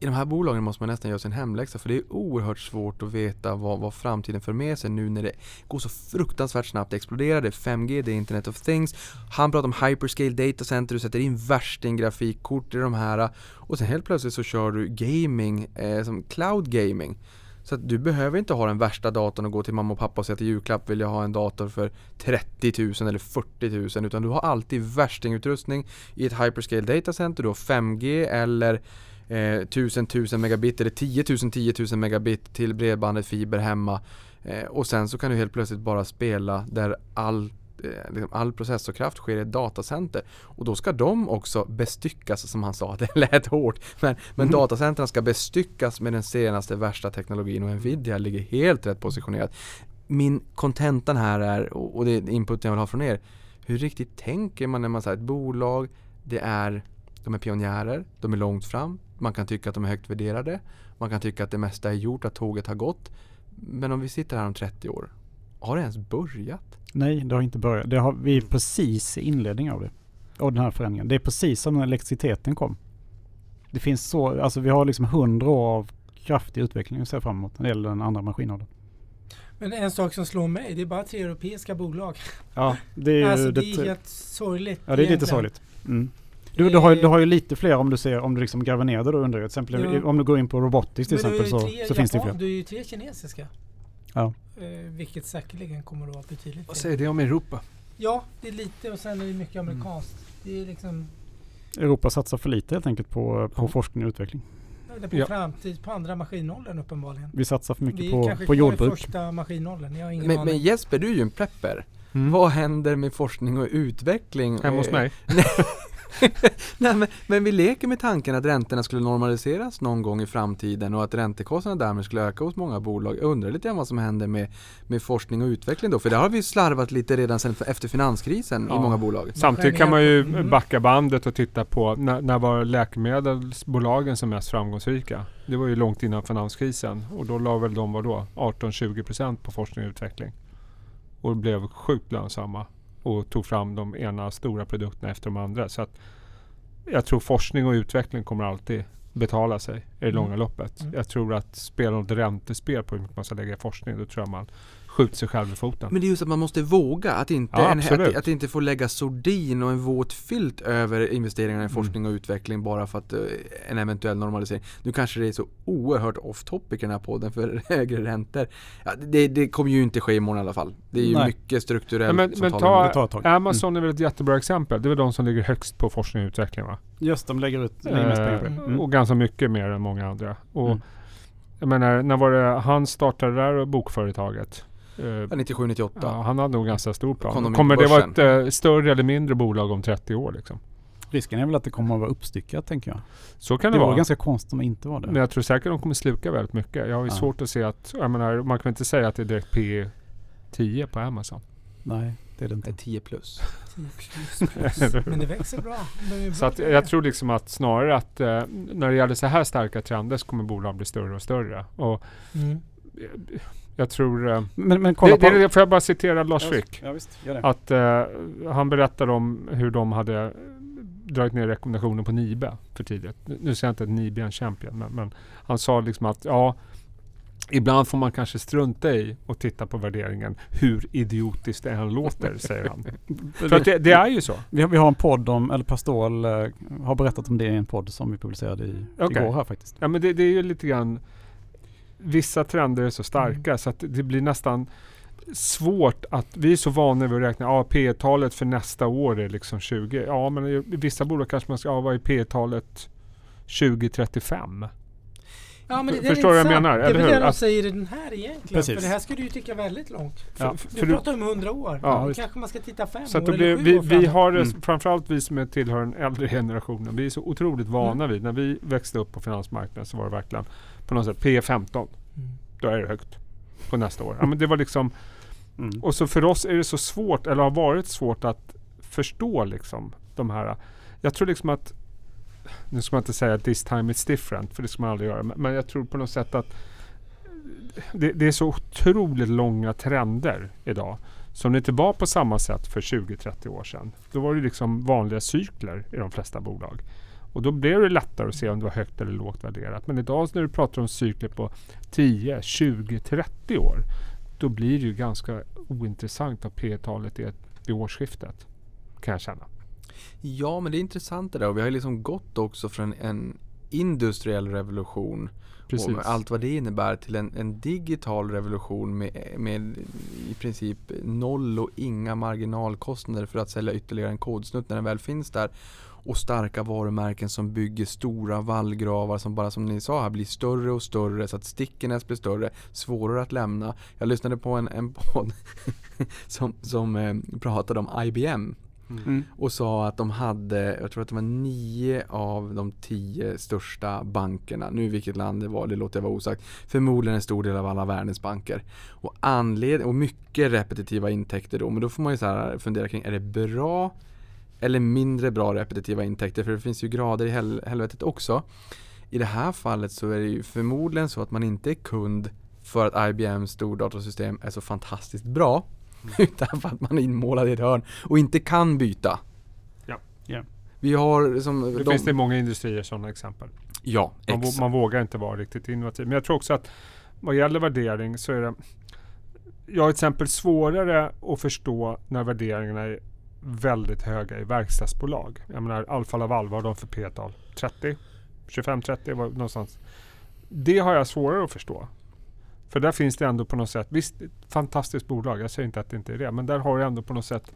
i de här bolagen måste man nästan göra sin hemläxa för det är oerhört svårt att veta vad, vad framtiden för med sig nu när det går så fruktansvärt snabbt. Det exploderar, det är 5G, det är Internet of Things. Han pratar om hyperscale data center, du sätter in värsting grafikkort i de här och sen helt plötsligt så kör du gaming, eh, som cloud gaming. Så att du behöver inte ha den värsta datorn och gå till mamma och pappa och säga till julklapp vill jag ha en dator för 30 000 eller 40 000 utan du har alltid värstingutrustning i ett hyperscale data center. Du har 5G eller eh, 1000 1000 megabit eller 10 000 10 000 megabit till bredbandet fiber hemma. Eh, och sen så kan du helt plötsligt bara spela där all eh, liksom all processorkraft sker i ett datacenter. Och då ska de också bestyckas, som han sa, det lät hårt. Men, men mm. datacentren ska bestyckas med den senaste värsta teknologin och Nvidia ligger helt rätt positionerat. Min kontentan här är, och det är input jag vill ha från er, hur riktigt tänker man när man säger ett bolag, det är, de är pionjärer, de är långt fram, man kan tycka att de är högt värderade. Man kan tycka att det mesta är gjort, att tåget har gått. Men om vi sitter här om 30 år, har det ens börjat? Nej, det har inte börjat. Det har, vi är precis i inledningen av det. Av den här förändringen. Det är precis som när elektriciteten kom. Det finns så, alltså vi har liksom hundra år av kraftig utveckling att se fram emot när det gäller den andra maskinåldern. Men en sak som slår mig, det är bara tre europeiska bolag. Ja, det är, alltså, det, det är helt sorgligt. Ja, det är egentligen. lite sorgligt. Mm. Du, du, har, du har ju lite fler om du ser, om du liksom gräver ner det då under. Till exempel om du går in på robotics till exempel så, så Japan, finns det fler. Du är ju tre kinesiska. Ja. Eh, vilket säkerligen kommer att vara betydligt Vad säger det om Europa? Ja, det är lite och sen är det mycket mm. amerikanskt. Mm. Det är liksom Europa satsar för lite helt enkelt på, på ja. forskning och utveckling. Eller på ja. framtid, på andra maskinåldern uppenbarligen. Vi satsar för mycket Vi på, på jordbruk. Vi första maskinåldern. Jag har ingen men, men Jesper, du är ju en prepper. Mm. Vad händer med forskning och utveckling? Hemma hos mig? Nej, men, men, vi leker med tanken att räntorna skulle normaliseras någon gång i framtiden och att räntekostnaderna därmed skulle öka hos många bolag. Jag undrar lite grann vad som händer med, med forskning och utveckling då, för det har vi slarvat lite redan sen efter finanskrisen ja. i många bolag. Samtidigt kan man ju backa bandet och titta på när, när var läkemedelsbolagen som mest framgångsrika? Det var ju långt innan finanskrisen och då la väl de vadå 18-20% på forskning och utveckling och blev sjukt lönsamma och tog fram de ena stora produkterna efter de andra. Så att jag tror forskning och utveckling kommer alltid betala sig i det mm. långa loppet. Mm. Jag tror att spela något räntespel på hur mycket man ska lägga i forskning, då tror jag man skjuter sig själv i foten. Men det är just att man måste våga, att inte, ja, en, att, att, inte få lägga sordin och en våt filt över investeringarna i mm. forskning och utveckling bara för att uh, en eventuell normalisering. Nu kanske det är så oerhört off topic i den här podden för högre räntor. Ja, det, det, kommer ju inte ske imorgon i alla fall. Det är ju Nej. mycket strukturellt men, som men talar ta, ta Amazon mm. är väl ett jättebra exempel. Det är väl de som ligger högst på forskning och utveckling va? Just de lägger ut eh, mm. Och ganska mycket mer än många andra. Och mm. Jag menar, när var det han startade det där bokföretaget? Uh, 97, 98. Ja, han hade nog ganska stor plan. Kommer det vara ett uh, större eller mindre bolag om 30 år liksom? Risken är väl att det kommer att vara uppstyckat tänker jag. Så kan det, det vara. Det ganska konstigt om det inte var det. Men jag tror säkert att de kommer sluka väldigt mycket. Jag har ju ja. svårt att se att, jag menar, man kan inte säga att det är direkt P 10 på Amazon. Nej, det är det inte. 10 plus. 10 plus, Men det växer bra. Det så att jag tror liksom att snarare att eh, när det gäller så här starka trender så kommer bolag bli större och större. Och mm. Jag tror... Eh, men, men kolla det, på... det, får jag bara citera Lars Frick? Ja, visst, gör det. Att uh, han berättar om hur de hade dragit ner rekommendationen på Nibe för tidigt. Nu säger jag inte att Nibe är en champion, men, men, han sa liksom att ja, Ibland får man kanske strunta i och titta på värderingen hur idiotiskt det än låter, säger han. För det, det, är ju så. Vi har, vi har en podd om, eller Pastol eh, har berättat om det i en podd som vi publicerade i, okay. igår här faktiskt. Ja men det, det, är ju lite grann Vissa trender är så starka mm. så att det blir nästan svårt att, vi är så vana vid att räkna, ja P talet för nästa år är liksom 20. Ja men i vissa bolag kanske man ska, ja vad är P talet 2035? Ja, men det, Förstår du vad jag menar? Det är väl det de säger i den här egentligen. Precis. För det här ska du ju tycka väldigt långt. Ja, för, du pratar om hundra år. Ja. kanske man ska titta fem så år eller sju vi, år vi har mm. framförallt vi som är tillhör den äldre generationen. Vi är så otroligt vana mm. vid. När vi växte upp på finansmarknaden så var det verkligen på något sätt P15. Mm. Då är det högt. På nästa år. Ja, men det var liksom mm. Och så för oss är det så svårt, eller har varit svårt att förstå liksom de här. Jag tror liksom att nu ska man inte säga att this time it's different, för det ska man aldrig göra. Men jag tror på något sätt att det, det är så otroligt långa trender idag. Som det inte var på samma sätt för 20-30 år sedan. Då var det liksom vanliga cykler i de flesta bolag. Och då blev det lättare att se om det var högt eller lågt värderat. Men idag när du pratar om cykler på 10, 20, 30 år. Då blir det ju ganska ointressant vad P talet är vid årsskiftet. Kan jag känna. Ja, men det är intressant det där. Och vi har ju liksom gått också från en industriell revolution Precis. och allt vad det innebär till en, en digital revolution med, med, i princip noll och inga marginalkostnader för att sälja ytterligare en kodsnutt när den väl finns där. Och starka varumärken som bygger stora vallgravar som bara som ni sa här blir större och större så att Stickenes blir större, svårare att lämna. Jag lyssnade på en, en podd som, som eh, pratade om IBM Mm. Och sa att de hade, jag tror att det var nio av de tio största bankerna. Nu vilket land det var, det låter jag vara osagt. Förmodligen en stor del av alla världens banker. Och anled och mycket repetitiva intäkter då. Men då får man ju så fundera kring, är det bra eller mindre bra repetitiva intäkter? För det finns ju grader i hel helvetet också. I det här fallet så är det ju förmodligen så att man inte är kund för att IBMs stordatasystem är så fantastiskt bra. Utan för att man är inmålad i ett hörn och inte kan byta. Ja. Yeah. Vi har som Det de, finns det många industrier sådana exempel. Ja, man, man, vågar inte vara riktigt innovativ. Men jag tror också att vad gäller värdering så är det jag har till exempel svårare att förstå när värderingarna är väldigt höga i verkstadsbolag. Jag menar Alfa Laval, vad har de för P-tal? 30? 25-30? Någonstans. Det har jag svårare att förstå. För där finns det ändå på något sätt, visst fantastiskt bolag, jag säger inte att det inte är det, men där har du ändå på något sätt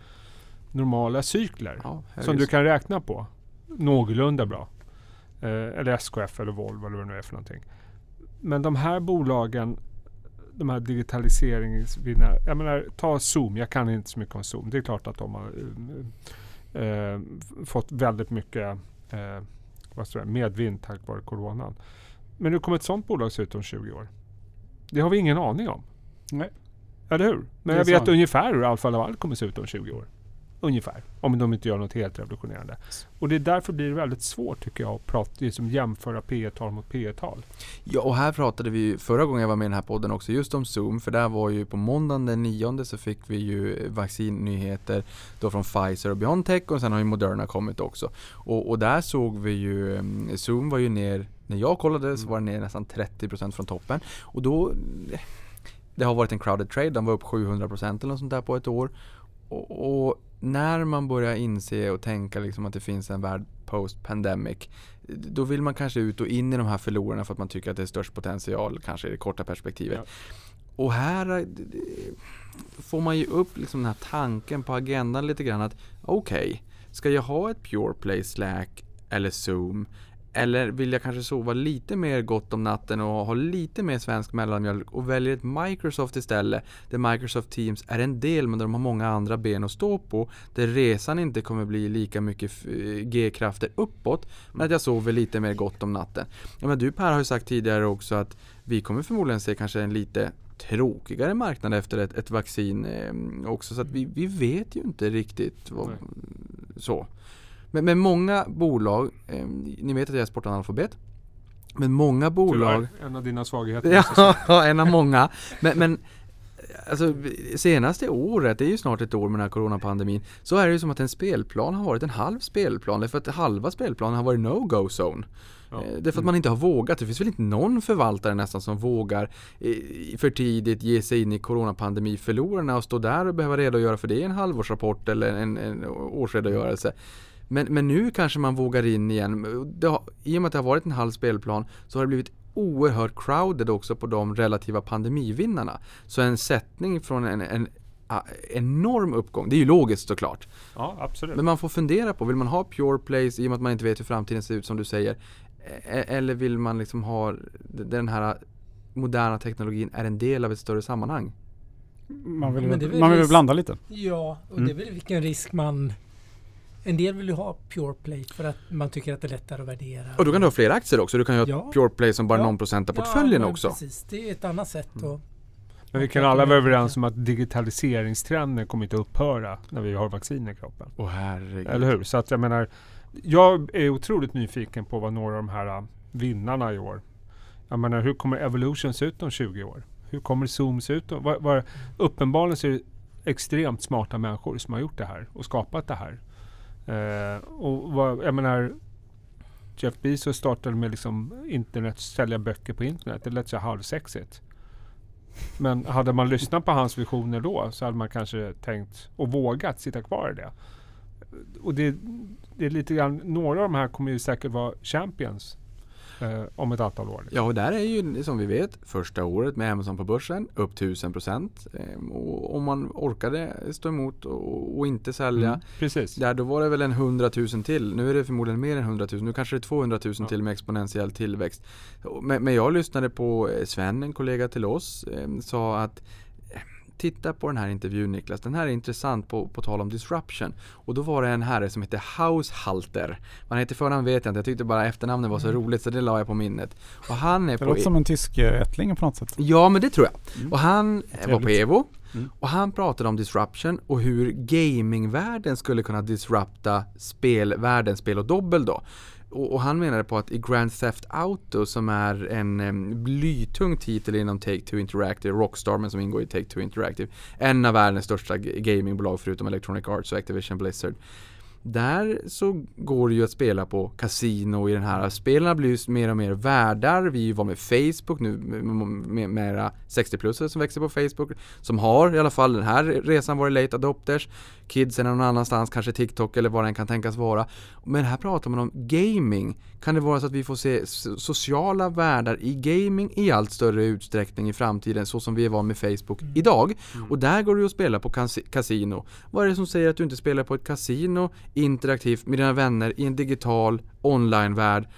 normala cykler ja, som du kan räkna på någorlunda bra. Eh, eller SKF eller Volvo eller vad det nu är för någonting. Men de här bolagen, de här digitaliseringsvinnarna, jag menar ta Zoom, jag kan inte så mycket om Zoom. Det är klart att de har eh, eh fått väldigt mycket eh, vad det, medvind tack vare coronan. Men hur kommer ett sånt bolag se ut om 20 år? Det har vi ingen aning om. Nej. Eller hur? Men jag vet sant. ungefär hur Alfa Laval kommer se ut om 20 år. Ungefär. Om de inte gör något helt revolutionerande. Och det är därför blir det väldigt svårt tycker jag att prata, liksom jämföra P tal mot P tal Ja och här pratade vi förra gången jag var med i den här podden också just om Zoom. För där var ju på måndagen den 9 så fick vi ju vaccinnyheter då från Pfizer och Biontech och sen har ju Moderna kommit också. Och, och där såg vi ju, mm, Zoom var ju ner när jag kollade så var den ner nästan 30% från toppen. Och då det har varit en crowded trade, den var upp 700% eller något sånt där på ett år. Och, och, när man börjar inse och tänka liksom att det finns en värld post pandemic då vill man kanske ut och in i de här förlorarna för att man tycker att det är störst potential kanske i det korta perspektivet. Ja. Och här eh, får man ju upp liksom den här tanken på agendan lite grann att okej, okay, ska jag ha ett Pure Play Slack eller Zoom eller vill jag kanske sova lite mer gott om natten och ha lite mer svensk mellanmjölk och väljer ett Microsoft istället. Där Microsoft Teams är en del men där de har många andra ben att stå på. Där resan inte kommer bli lika mycket G-krafter uppåt. Men att jag sover lite mer gott om natten. Ja, men du Per har ju sagt tidigare också att vi kommer förmodligen se kanske en lite tråkigare marknad efter ett, ett vaccin eh, också. Så att vi, vi vet ju inte riktigt vad, så. Men, men många bolag, eh, ni vet att jag är sportanalfabet. Men många bolag... Tyvärr, en av dina svagheter. ja, en av många. Men, men alltså, senaste året, det är ju snart ett år med den här coronapandemin, så är det ju som att en spelplan har varit en halv spelplan. För att halva spelplanen har varit no-go zone. Ja. Eh, därför att mm. man inte har vågat. Det finns väl inte någon förvaltare nästan som vågar för tidigt ge sig in i coronapandemiförlorarna och stå där och behöva redogöra för det i en halvårsrapport eller en, en årsredogörelse. Men, men nu kanske man vågar in igen. Har, I och med att det har varit en halv spelplan så har det blivit oerhört crowded också på de relativa pandemivinnarna. Så en sättning från en, en enorm uppgång. Det är ju logiskt såklart. Ja, absolut. Men man får fundera på, vill man ha pure plays i och med att man inte vet hur framtiden ser ut som du säger? E-, eller vill man liksom ha den här moderna teknologin är en del av ett större sammanhang? Man vill, väl, man vill blanda lite. Ja, och mm. det är väl vilken risk man en del vill ju ha Pure Play för att man tycker att det är lättare att värdera. Och då kan du ha fler aktier också. Du kan ju ha ja. Pure Play som bara ja. någon procent av portföljen ja, också. Precis, det är ett annat sätt. Mm. Men vi kan alla vara överens om att digitaliseringstrenden kommer inte att upphöra när vi har vaccin i kroppen. Åh herregud. Eller hur? Så att jag menar, jag är otroligt nyfiken på vad några av de här äh, vinnarna i år. Jag menar, hur kommer Evolution se ut om 20 år? Hur kommer Zoom se ut? Var, var, uppenbarligen så är det extremt smarta människor som har gjort det här och skapat det här. Eh, och vad, jag menar, Jeff Bezos startade med liksom internet, sälja böcker på internet. Det lät så halvsexigt. Men hade man lyssnat på hans visioner då så hade man kanske tänkt och vågat sitta kvar i det. Och det, det är lite grann, några av de här kommer ju säkert vara champions eh, om ett antal år. Ja, och där är ju som vi vet första året med Amazon på börsen upp 1000 procent. Eh, och om man orkade stå emot och, och inte sälja. Mm, precis. Där då var det väl en 100 000 till. Nu är det förmodligen mer än 100 000. Nu kanske det är 200 000 ja. till med exponentiell tillväxt. Men, men jag lyssnade på eh, Sven, en kollega till oss, eh, sa att titta på den här intervjun Niklas. Den här är intressant på, på tal om disruption. Och då var det en herre som heter Haushalter. Vad han heter förnamn vet jag inte. Jag tyckte bara efternamnet var så mm. roligt så det la jag på minnet. Och han är det på låter e som en tysk eh, ättling på något sätt. Ja men det tror jag. Mm. Och han var på Evo. Mm. Och han pratade om disruption och hur gamingvärlden skulle kunna disrupta spelvärlden, spel och dobbel då. Och, och, han menade på att i Grand Theft Auto som är en um, blytung titel inom Take-Two Interactive, Rockstar men som ingår i Take-Two Interactive, en av världens största gamingbolag förutom Electronic Arts och Activision Blizzard. Där så går det ju att spela på kasino i den här. Spelen blir ju mer och mer världar. Vi var med Facebook nu med, med 60-plussare som växer på Facebook. Som har i alla fall den här resan varit late adopters. Kidsen är någon annanstans, kanske TikTok eller vad den kan tänkas vara. Men här pratar man om gaming. Kan det vara så att vi får se sociala världar i gaming i allt större utsträckning i framtiden så som vi är van med Facebook mm. idag? Mm. Och där går det att spela på kasino. Vad är det som säger att du inte spelar på ett kasino interaktivt med dina vänner i en digital online-värld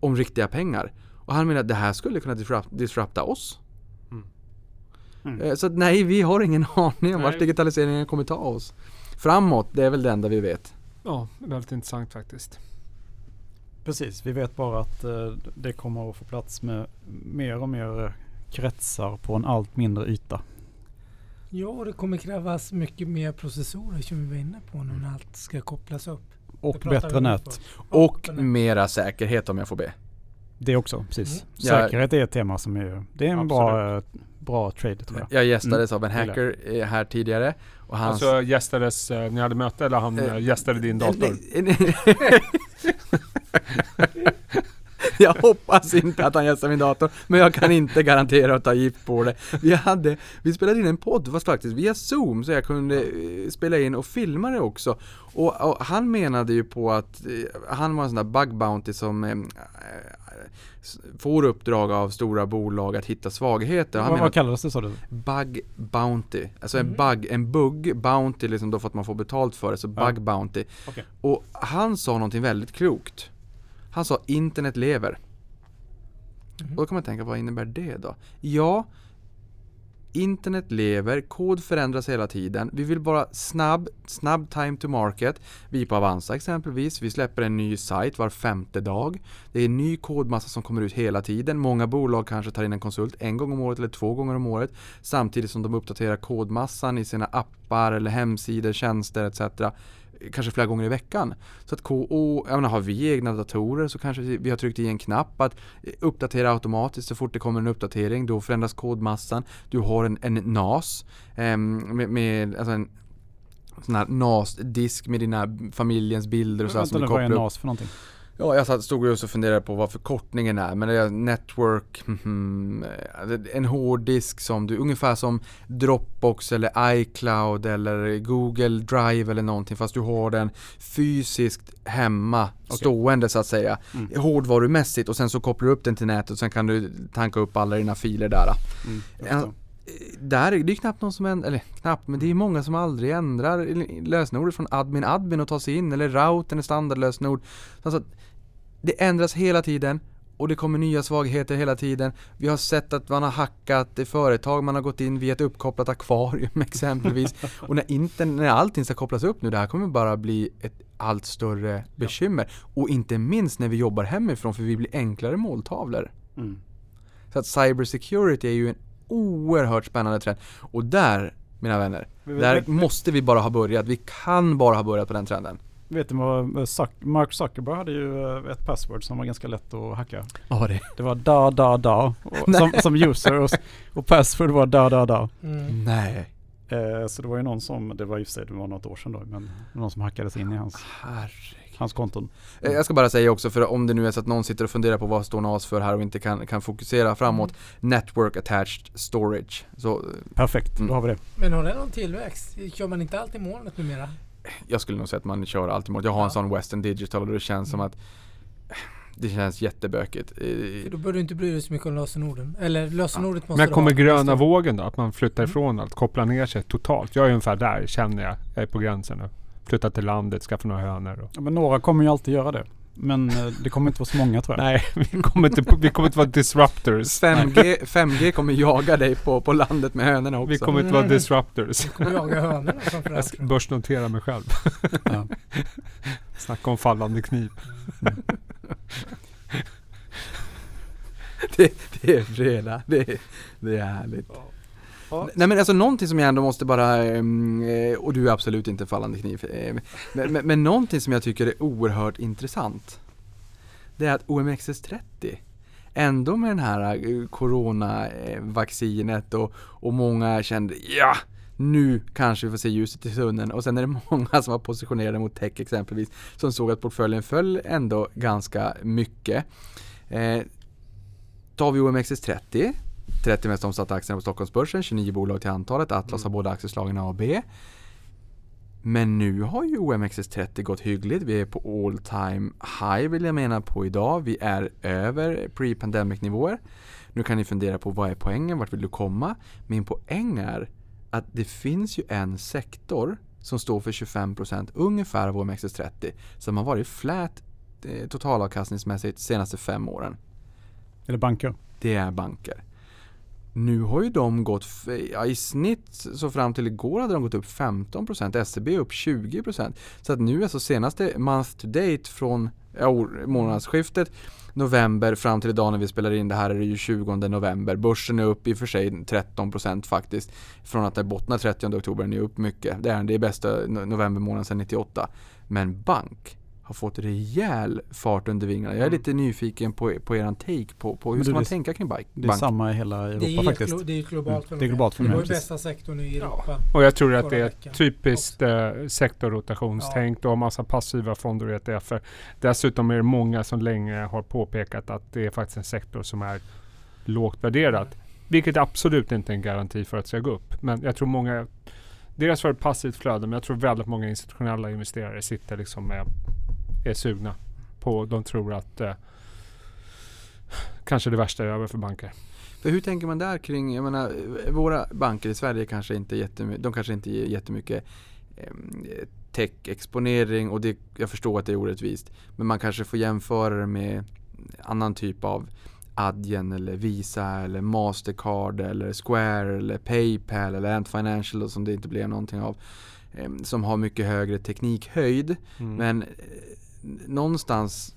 om riktiga pengar? Och han menar att det här skulle kunna disrupt, disrupta oss. Mm. Mm. Eh, så nej, vi har ingen aning om vart digitaliseringen kommer ta oss. Framåt, det är väl det enda vi vet. Ja, väldigt intressant faktiskt. Precis, vi vet bara att eh, det kommer att få plats med mer och mer kretsar på en allt mindre yta. Ja, och det kommer krävas mycket mer processorer som vi var inne på nu när allt ska kopplas upp. Och bättre nät. Och, och mera säkerhet om jag får be. Det också, precis. Mm. Säkerhet är ett tema som är, det är en bra, bra trade tror jag. Jag gästades mm. av en hacker eh, här tidigare. Och hans... Alltså gästades, eh, ni hade möte eller han eh, gästade din dator? jag hoppas inte att han gästar min dator, men jag kan inte garantera att ta gift på det. Vi hade, vi spelade in en podd fast faktiskt via zoom så jag kunde eh, spela in och filma det också. Och, och han menade ju på att eh, han var en sån där bug bounty som eh, får uppdrag av stora bolag att hitta svagheter. Han vad, vad kallades det sa du? Bug Bounty. Alltså mm. en bug, en bugg, Bounty liksom då för att man får betalt för det, så Bug ja. Bounty. Okay. Och han sa någonting väldigt klokt. Han sa internet lever. Mm. Och då kan man tänka, vad innebär det då? Ja, internet lever, kod förändras hela tiden. Vi vill bara snabb, snabb time to market. Vi på Avanza exempelvis, vi släpper en ny sajt var femte dag. Det är en ny kodmassa som kommer ut hela tiden. Många bolag kanske tar in en konsult en gång om året eller två gånger om året. Samtidigt som de uppdaterar kodmassan i sina appar eller hemsidor, tjänster etc kanske flera gånger i veckan. Så att KO, jag menar, har vi egna datorer så kanske vi har tryckt i en knapp att uppdatera automatiskt så fort det kommer en uppdatering. Då förändras kodmassan. Du har en, en NAS eh, med, med alltså en sån här NAS-disk med dina familjens bilder och så. Vänta, vad är NAS för någonting? Ja, jag stod och funderade på vad förkortningen är, men det är network, mm, en hårddisk som du, ungefär som Dropbox eller iCloud eller Google Drive eller någonting, fast du har den fysiskt hemma, okay. stående så att säga, mm. hårdvarumässigt och sen så kopplar du upp den till nätet och sen kan du tanka upp alla dina filer där. Mm, där är det knappt någon som ändrar, eller knappt, men det är många som aldrig ändrar lösenordet från admin admin och tar sig in, eller routern är standardlösenord. Alltså, det ändras hela tiden och det kommer nya svagheter hela tiden. Vi har sett att man har hackat företag, man har gått in via ett uppkopplat akvarium exempelvis. och när, inte, när allting ska kopplas upp nu, det här kommer bara bli ett allt större bekymmer. Ja. Och inte minst när vi jobbar hemifrån för vi blir enklare måltavlor. Mm. Så att cybersecurity är ju en oerhört spännande trend. Och där, mina vänner, där måste vi bara ha börjat. Vi kan bara ha börjat på den trenden. Vet du vad Zuck Mark Zuckerberg hade ju eh, ett password som var ganska lätt att hacka. Ja det. Det var da da da som, som user och, och password var da da da. Mm. Nej. Eh, så det var ju någon som, det var i och för sig det var något år sedan då, men någon som hackades in i hans, hans konton. Mm. Jag ska bara säga också, för om det nu är så att någon sitter och funderar på vad står NAS för här och inte kan, kan fokusera framåt. Mm. Network attached storage. Så, Perfekt, mm. då har vi det. Men har det någon tillväxt? Kör man inte alltid molnet numera? jag skulle nog säga att man kör alltid mot. Jag har ja. en sån Western Digital och det känns mm. som att det känns jättebökigt. För då bör du inte bry dig så mycket om lösenorden. Eller lösenordet ja. måste Men kommer gröna vågen då? Att man flyttar mm. ifrån allt, kopplar ner sig totalt. Jag är ungefär där känner jag. Jag är på gränsen nu. Flytta till landet, skaffa några hönor. Och. Ja, men några kommer ju alltid göra det. Men eh, det kommer inte vara så många tror jag. Nej, vi kommer inte, vi kommer inte vara disruptors. 5G, 5G kommer jaga dig på, på landet med hönorna också. Vi kommer inte vara disruptors. Vi kommer jaga hönorna Jag ska börsnotera mig själv. Ja. Snacka om fallande kniv. Mm. det, det är fredag. Det, det är härligt. Ja. Nej men alltså någonting som jag ändå måste bara, ehm, eh, och du är absolut inte fallande kniv, eh, men, men, men någonting som jag tycker är oerhört intressant. Det är att OMXS30 ändå med den här eh, coronavaccinet och, och många kände ja, nu kanske vi får se ljuset i tunneln och sen är det många som var positionerade mot tech exempelvis som såg att portföljen föll ändå ganska mycket. Eh, tar vi OMXS30 30 mest omsatta aktierna på Stockholmsbörsen, 29 bolag till antalet. Atlas mm. har båda aktieslagen A och B. Men nu har ju OMXS30 gått hyggligt. Vi är på all time high vill jag mena på idag. Vi är över pre-pandemic nivåer. Nu kan ni fundera på vad är poängen? Vart vill du komma? Min poäng är att det finns ju en sektor som står för 25% ungefär av OMXS30 som har varit flat eh, totalavkastningsmässigt de senaste fem åren. Är det banker? Det är banker. Nu har ju de gått, ja, i snitt så fram till igår hade de gått upp 15%, SEB upp 20%. Så att nu alltså senaste month to date från ja, månadsskiftet november fram till idag när vi spelar in det här är det ju 20 november. Börsen är upp i och för sig 13% faktiskt. Från att det bottnar 30 oktober, den är upp mycket. Det är den bästa novembermånaden sedan 98. Men bank har fått rejäl fart under vingarna. Jag är mm. lite nyfiken på, på eran take på, på hur ska man tänka kring bank? Det är samma i hela Europa det är faktiskt. det är ett globalt fenomen. Det är globalt fenomen. Det är bästa sektorn i Europa. Ja. Och jag tror att det är ett typiskt eh, sektorrotationstänk ja. och massa passiva fonder och ETFer. Dessutom är det många som länge har påpekat att det är faktiskt en sektor som är lågt värderad. Vilket absolut inte är en garanti för att det ska gå upp. Men jag tror många Dels var det passivt flöde men jag tror väldigt många institutionella investerare sitter liksom med är sugna på. De tror att eh, kanske det värsta är över för banker. För hur tänker man där kring, jag menar, våra banker i Sverige kanske inte jättemycket, de kanske inte ger jättemycket eh, tech-exponering och det, jag förstår att det är orättvist. Men man kanske får jämföra det med annan typ av Adyen eller Visa eller Mastercard eller Square eller Paypal eller Ant Financial som det inte blev någonting av. Eh, som har mycket högre teknikhöjd. Mm. Men någonstans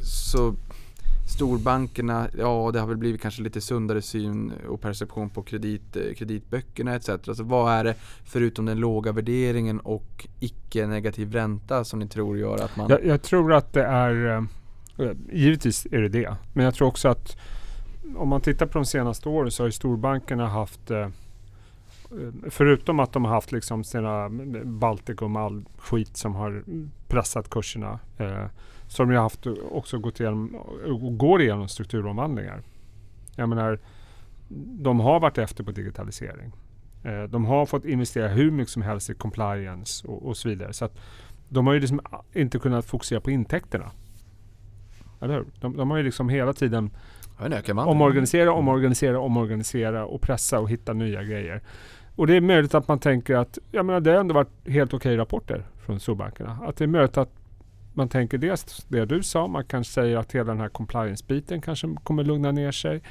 så storbankerna, ja det har väl blivit kanske lite sundare syn och perception på kredit, eh, kreditböckerna etc. Alltså vad är det förutom den låga värderingen och icke negativ ränta som ni tror gör att man... Jag, jag tror att det är, eh, givetvis är det det, men jag tror också att om man tittar på de senaste åren så har ju storbankerna haft eh, förutom att de har haft liksom sina Baltikum all skit som har pressat kurserna. Eh, som ju haft också gått igenom och går igenom strukturomvandlingar. Jag menar, de har varit efter på digitalisering. Eh, de har fått investera hur mycket som helst i compliance och, och så vidare. Så att de har ju liksom inte kunnat fokusera på intäkterna. Eller hur? De, de har ju liksom hela tiden omorganisera, omorganisera, omorganisera och pressa och hitta nya grejer. Och det är möjligt att man tänker att, jag menar det har ändå varit helt okej okay rapporter från storbankerna. Att det är möjligt att man tänker dels det du sa, man kanske säger att hela den här compliance-biten kanske kommer lugna ner sig.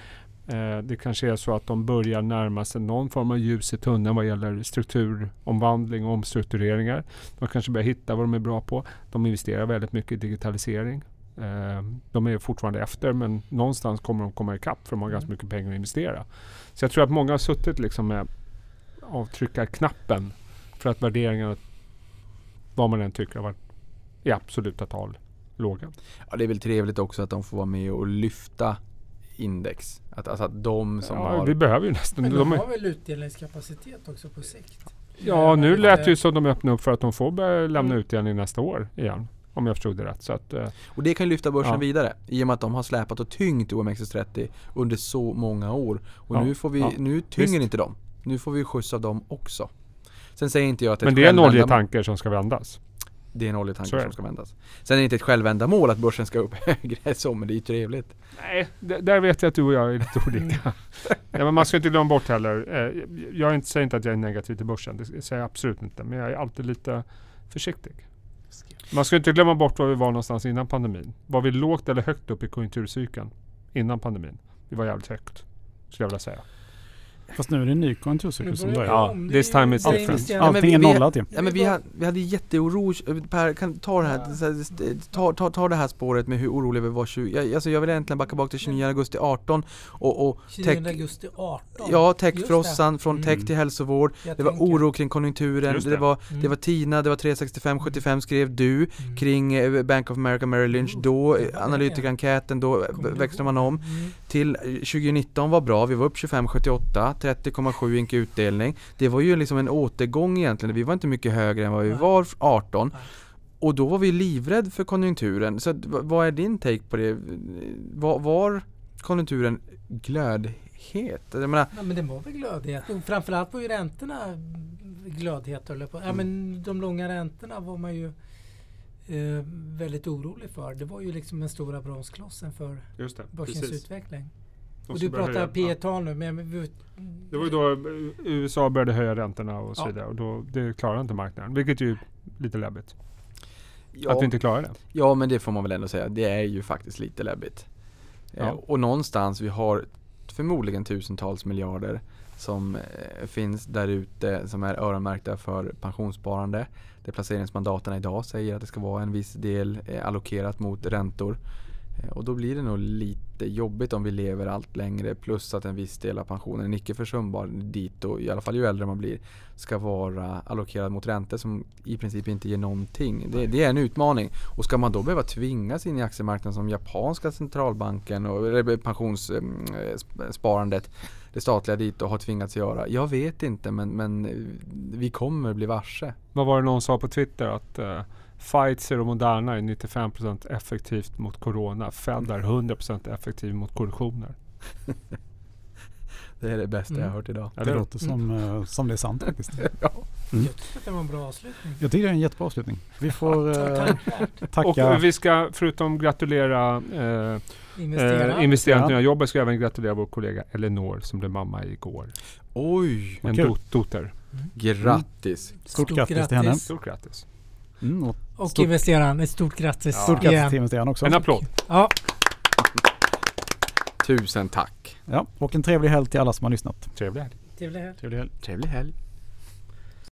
Eh, det kanske är så att de börjar närma sig någon form av ljus i tunneln vad gäller strukturomvandling och omstruktureringar. De kanske börjar hitta vad de är bra på. De investerar väldigt mycket i digitalisering. Eh, de är fortfarande efter men någonstans kommer de komma ikapp för de har ganska mm. mycket pengar att investera. Så jag tror att många har suttit liksom med avtryckarknappen för att värderingarna, vad man än tycker, har varit i absoluta tal låga. Ja, det är väl trevligt också att de får vara med och lyfta index. Att, alltså att de som ja, har... vi behöver ju nästan... Men de, de har väl utdelningskapacitet också på sikt? Ja, nu lät det ju som de öppnar upp för att de får börja lämna mm. utdelning nästa år igen. Om jag förstod det rätt. Så att, eh, och det kan lyfta börsen ja. vidare i och med att de har släpat och tyngt OMXS30 under så många år. Och ja. nu, får vi, ja. nu tynger Visst. inte de. Nu får vi skjuts av dem också. Sen säger inte jag att Men det är en oljetanker som ska vändas? Det är en oljetanker som ska vändas. Sen är det inte ett självändamål att börsen ska upp högre så, men det är ju trevligt. Nej, där vet jag att du och jag är lite olika. ja, men man ska inte glömma bort heller. Eh, jag säger inte att jag är negativ till börsen. Det säger jag absolut inte. Men jag är alltid lite försiktig. Man ska inte glömma bort var vi var någonstans innan pandemin. Var vi lågt eller högt upp i konjunkturcykeln innan pandemin? Vi var jävligt högt, skulle jag vilja säga. Fast nu är det en ny konjunkturcykel som börjar. Ja, this time it's different. Allting är nollat ju. Ja, men vi, hade, vi hade jätteoro. Per, kan ta det här, ta, ta, ta det här spåret med hur oroliga vi var 20, alltså jag vill egentligen backa bak till 29 augusti 18 och, och 29 augusti 18? Ja, techfrossan från tech mm. till hälsovård. Jag det var oro kring konjunkturen. Det. det. var, mm. det var Tina, det var 365 75 skrev du mm. kring eh, Bank of America Merrill Lynch. Då, analytikerenkäten, då växlade man om. Till 2019 var bra, vi var upp 25 78 30,7 ink utdelning. Det var ju liksom en återgång egentligen. Vi var inte mycket högre än vad vi var 18. Och då var vi livrädd för konjunkturen. Så vad är din take på det? Var, var konjunkturen glödhet? Jag menar, ja, men den var väl glödhet. framförallt var ju räntorna glödhet. Eller på. Ja, mm. men de långa räntorna var man ju eh, väldigt orolig för. Det var ju liksom den stora bromsklossen för börsens precis. utveckling. Och du pratar P tal nu. Men vi, det var ju då USA började höja räntorna och så ja. vidare. Och då, det klarade inte marknaden. Vilket är ju lite läbbigt. Ja, att vi inte klarar det. Ja, men det får man väl ändå säga. Det är ju faktiskt lite läbbigt. Ja. Eh, och någonstans, vi har förmodligen tusentals miljarder som eh, finns där ute som är öronmärkta för pensionssparande. Där placeringsmandaten idag säger att det ska vara en viss del eh, allokerat mot räntor. Eh, och då blir det nog lite jobbigt om vi lever allt längre plus att en viss del av pensionen, en icke försumbar dit och i alla fall ju äldre man blir, ska vara allokerad mot räntor som i princip inte ger någonting. Det, det, är en utmaning. Och ska man då behöva tvingas in i aktiemarknaden som japanska centralbanken och pensionssparandet, det statliga dit och har tvingats göra? Jag vet inte men, men vi kommer bli varse. Vad var det någon sa på Twitter? att uh Pfizer och Moderna är 95% effektivt mot Corona. Fed är 100% effektiv mot korruptioner. det är det bästa mm. jag har hört idag. Det, det låter som, mm. som det är sant faktiskt. ja. mm. Jag tycker det var en bra avslutning. Jag tycker det är en jättebra avslutning. Vi får eh, tacka. Och vi ska förutom gratulera eh, investeraren eh, till nya jobbet ska jag även gratulera vår kollega Elinor som blev mamma igår. Oj! En do dotter. Mm. Grattis! Stort, Stort grattis, grattis till henne. Stort grattis. Mm, och, och investeraren, ett stort grattis. Ja. Stort grattis till investeraren också. En applåd. Ja. Tusen tack. Ja, och en trevlig helg till alla som har lyssnat. Trevlig helg. Trevlig helg. Trevlig helg. Trevlig helg.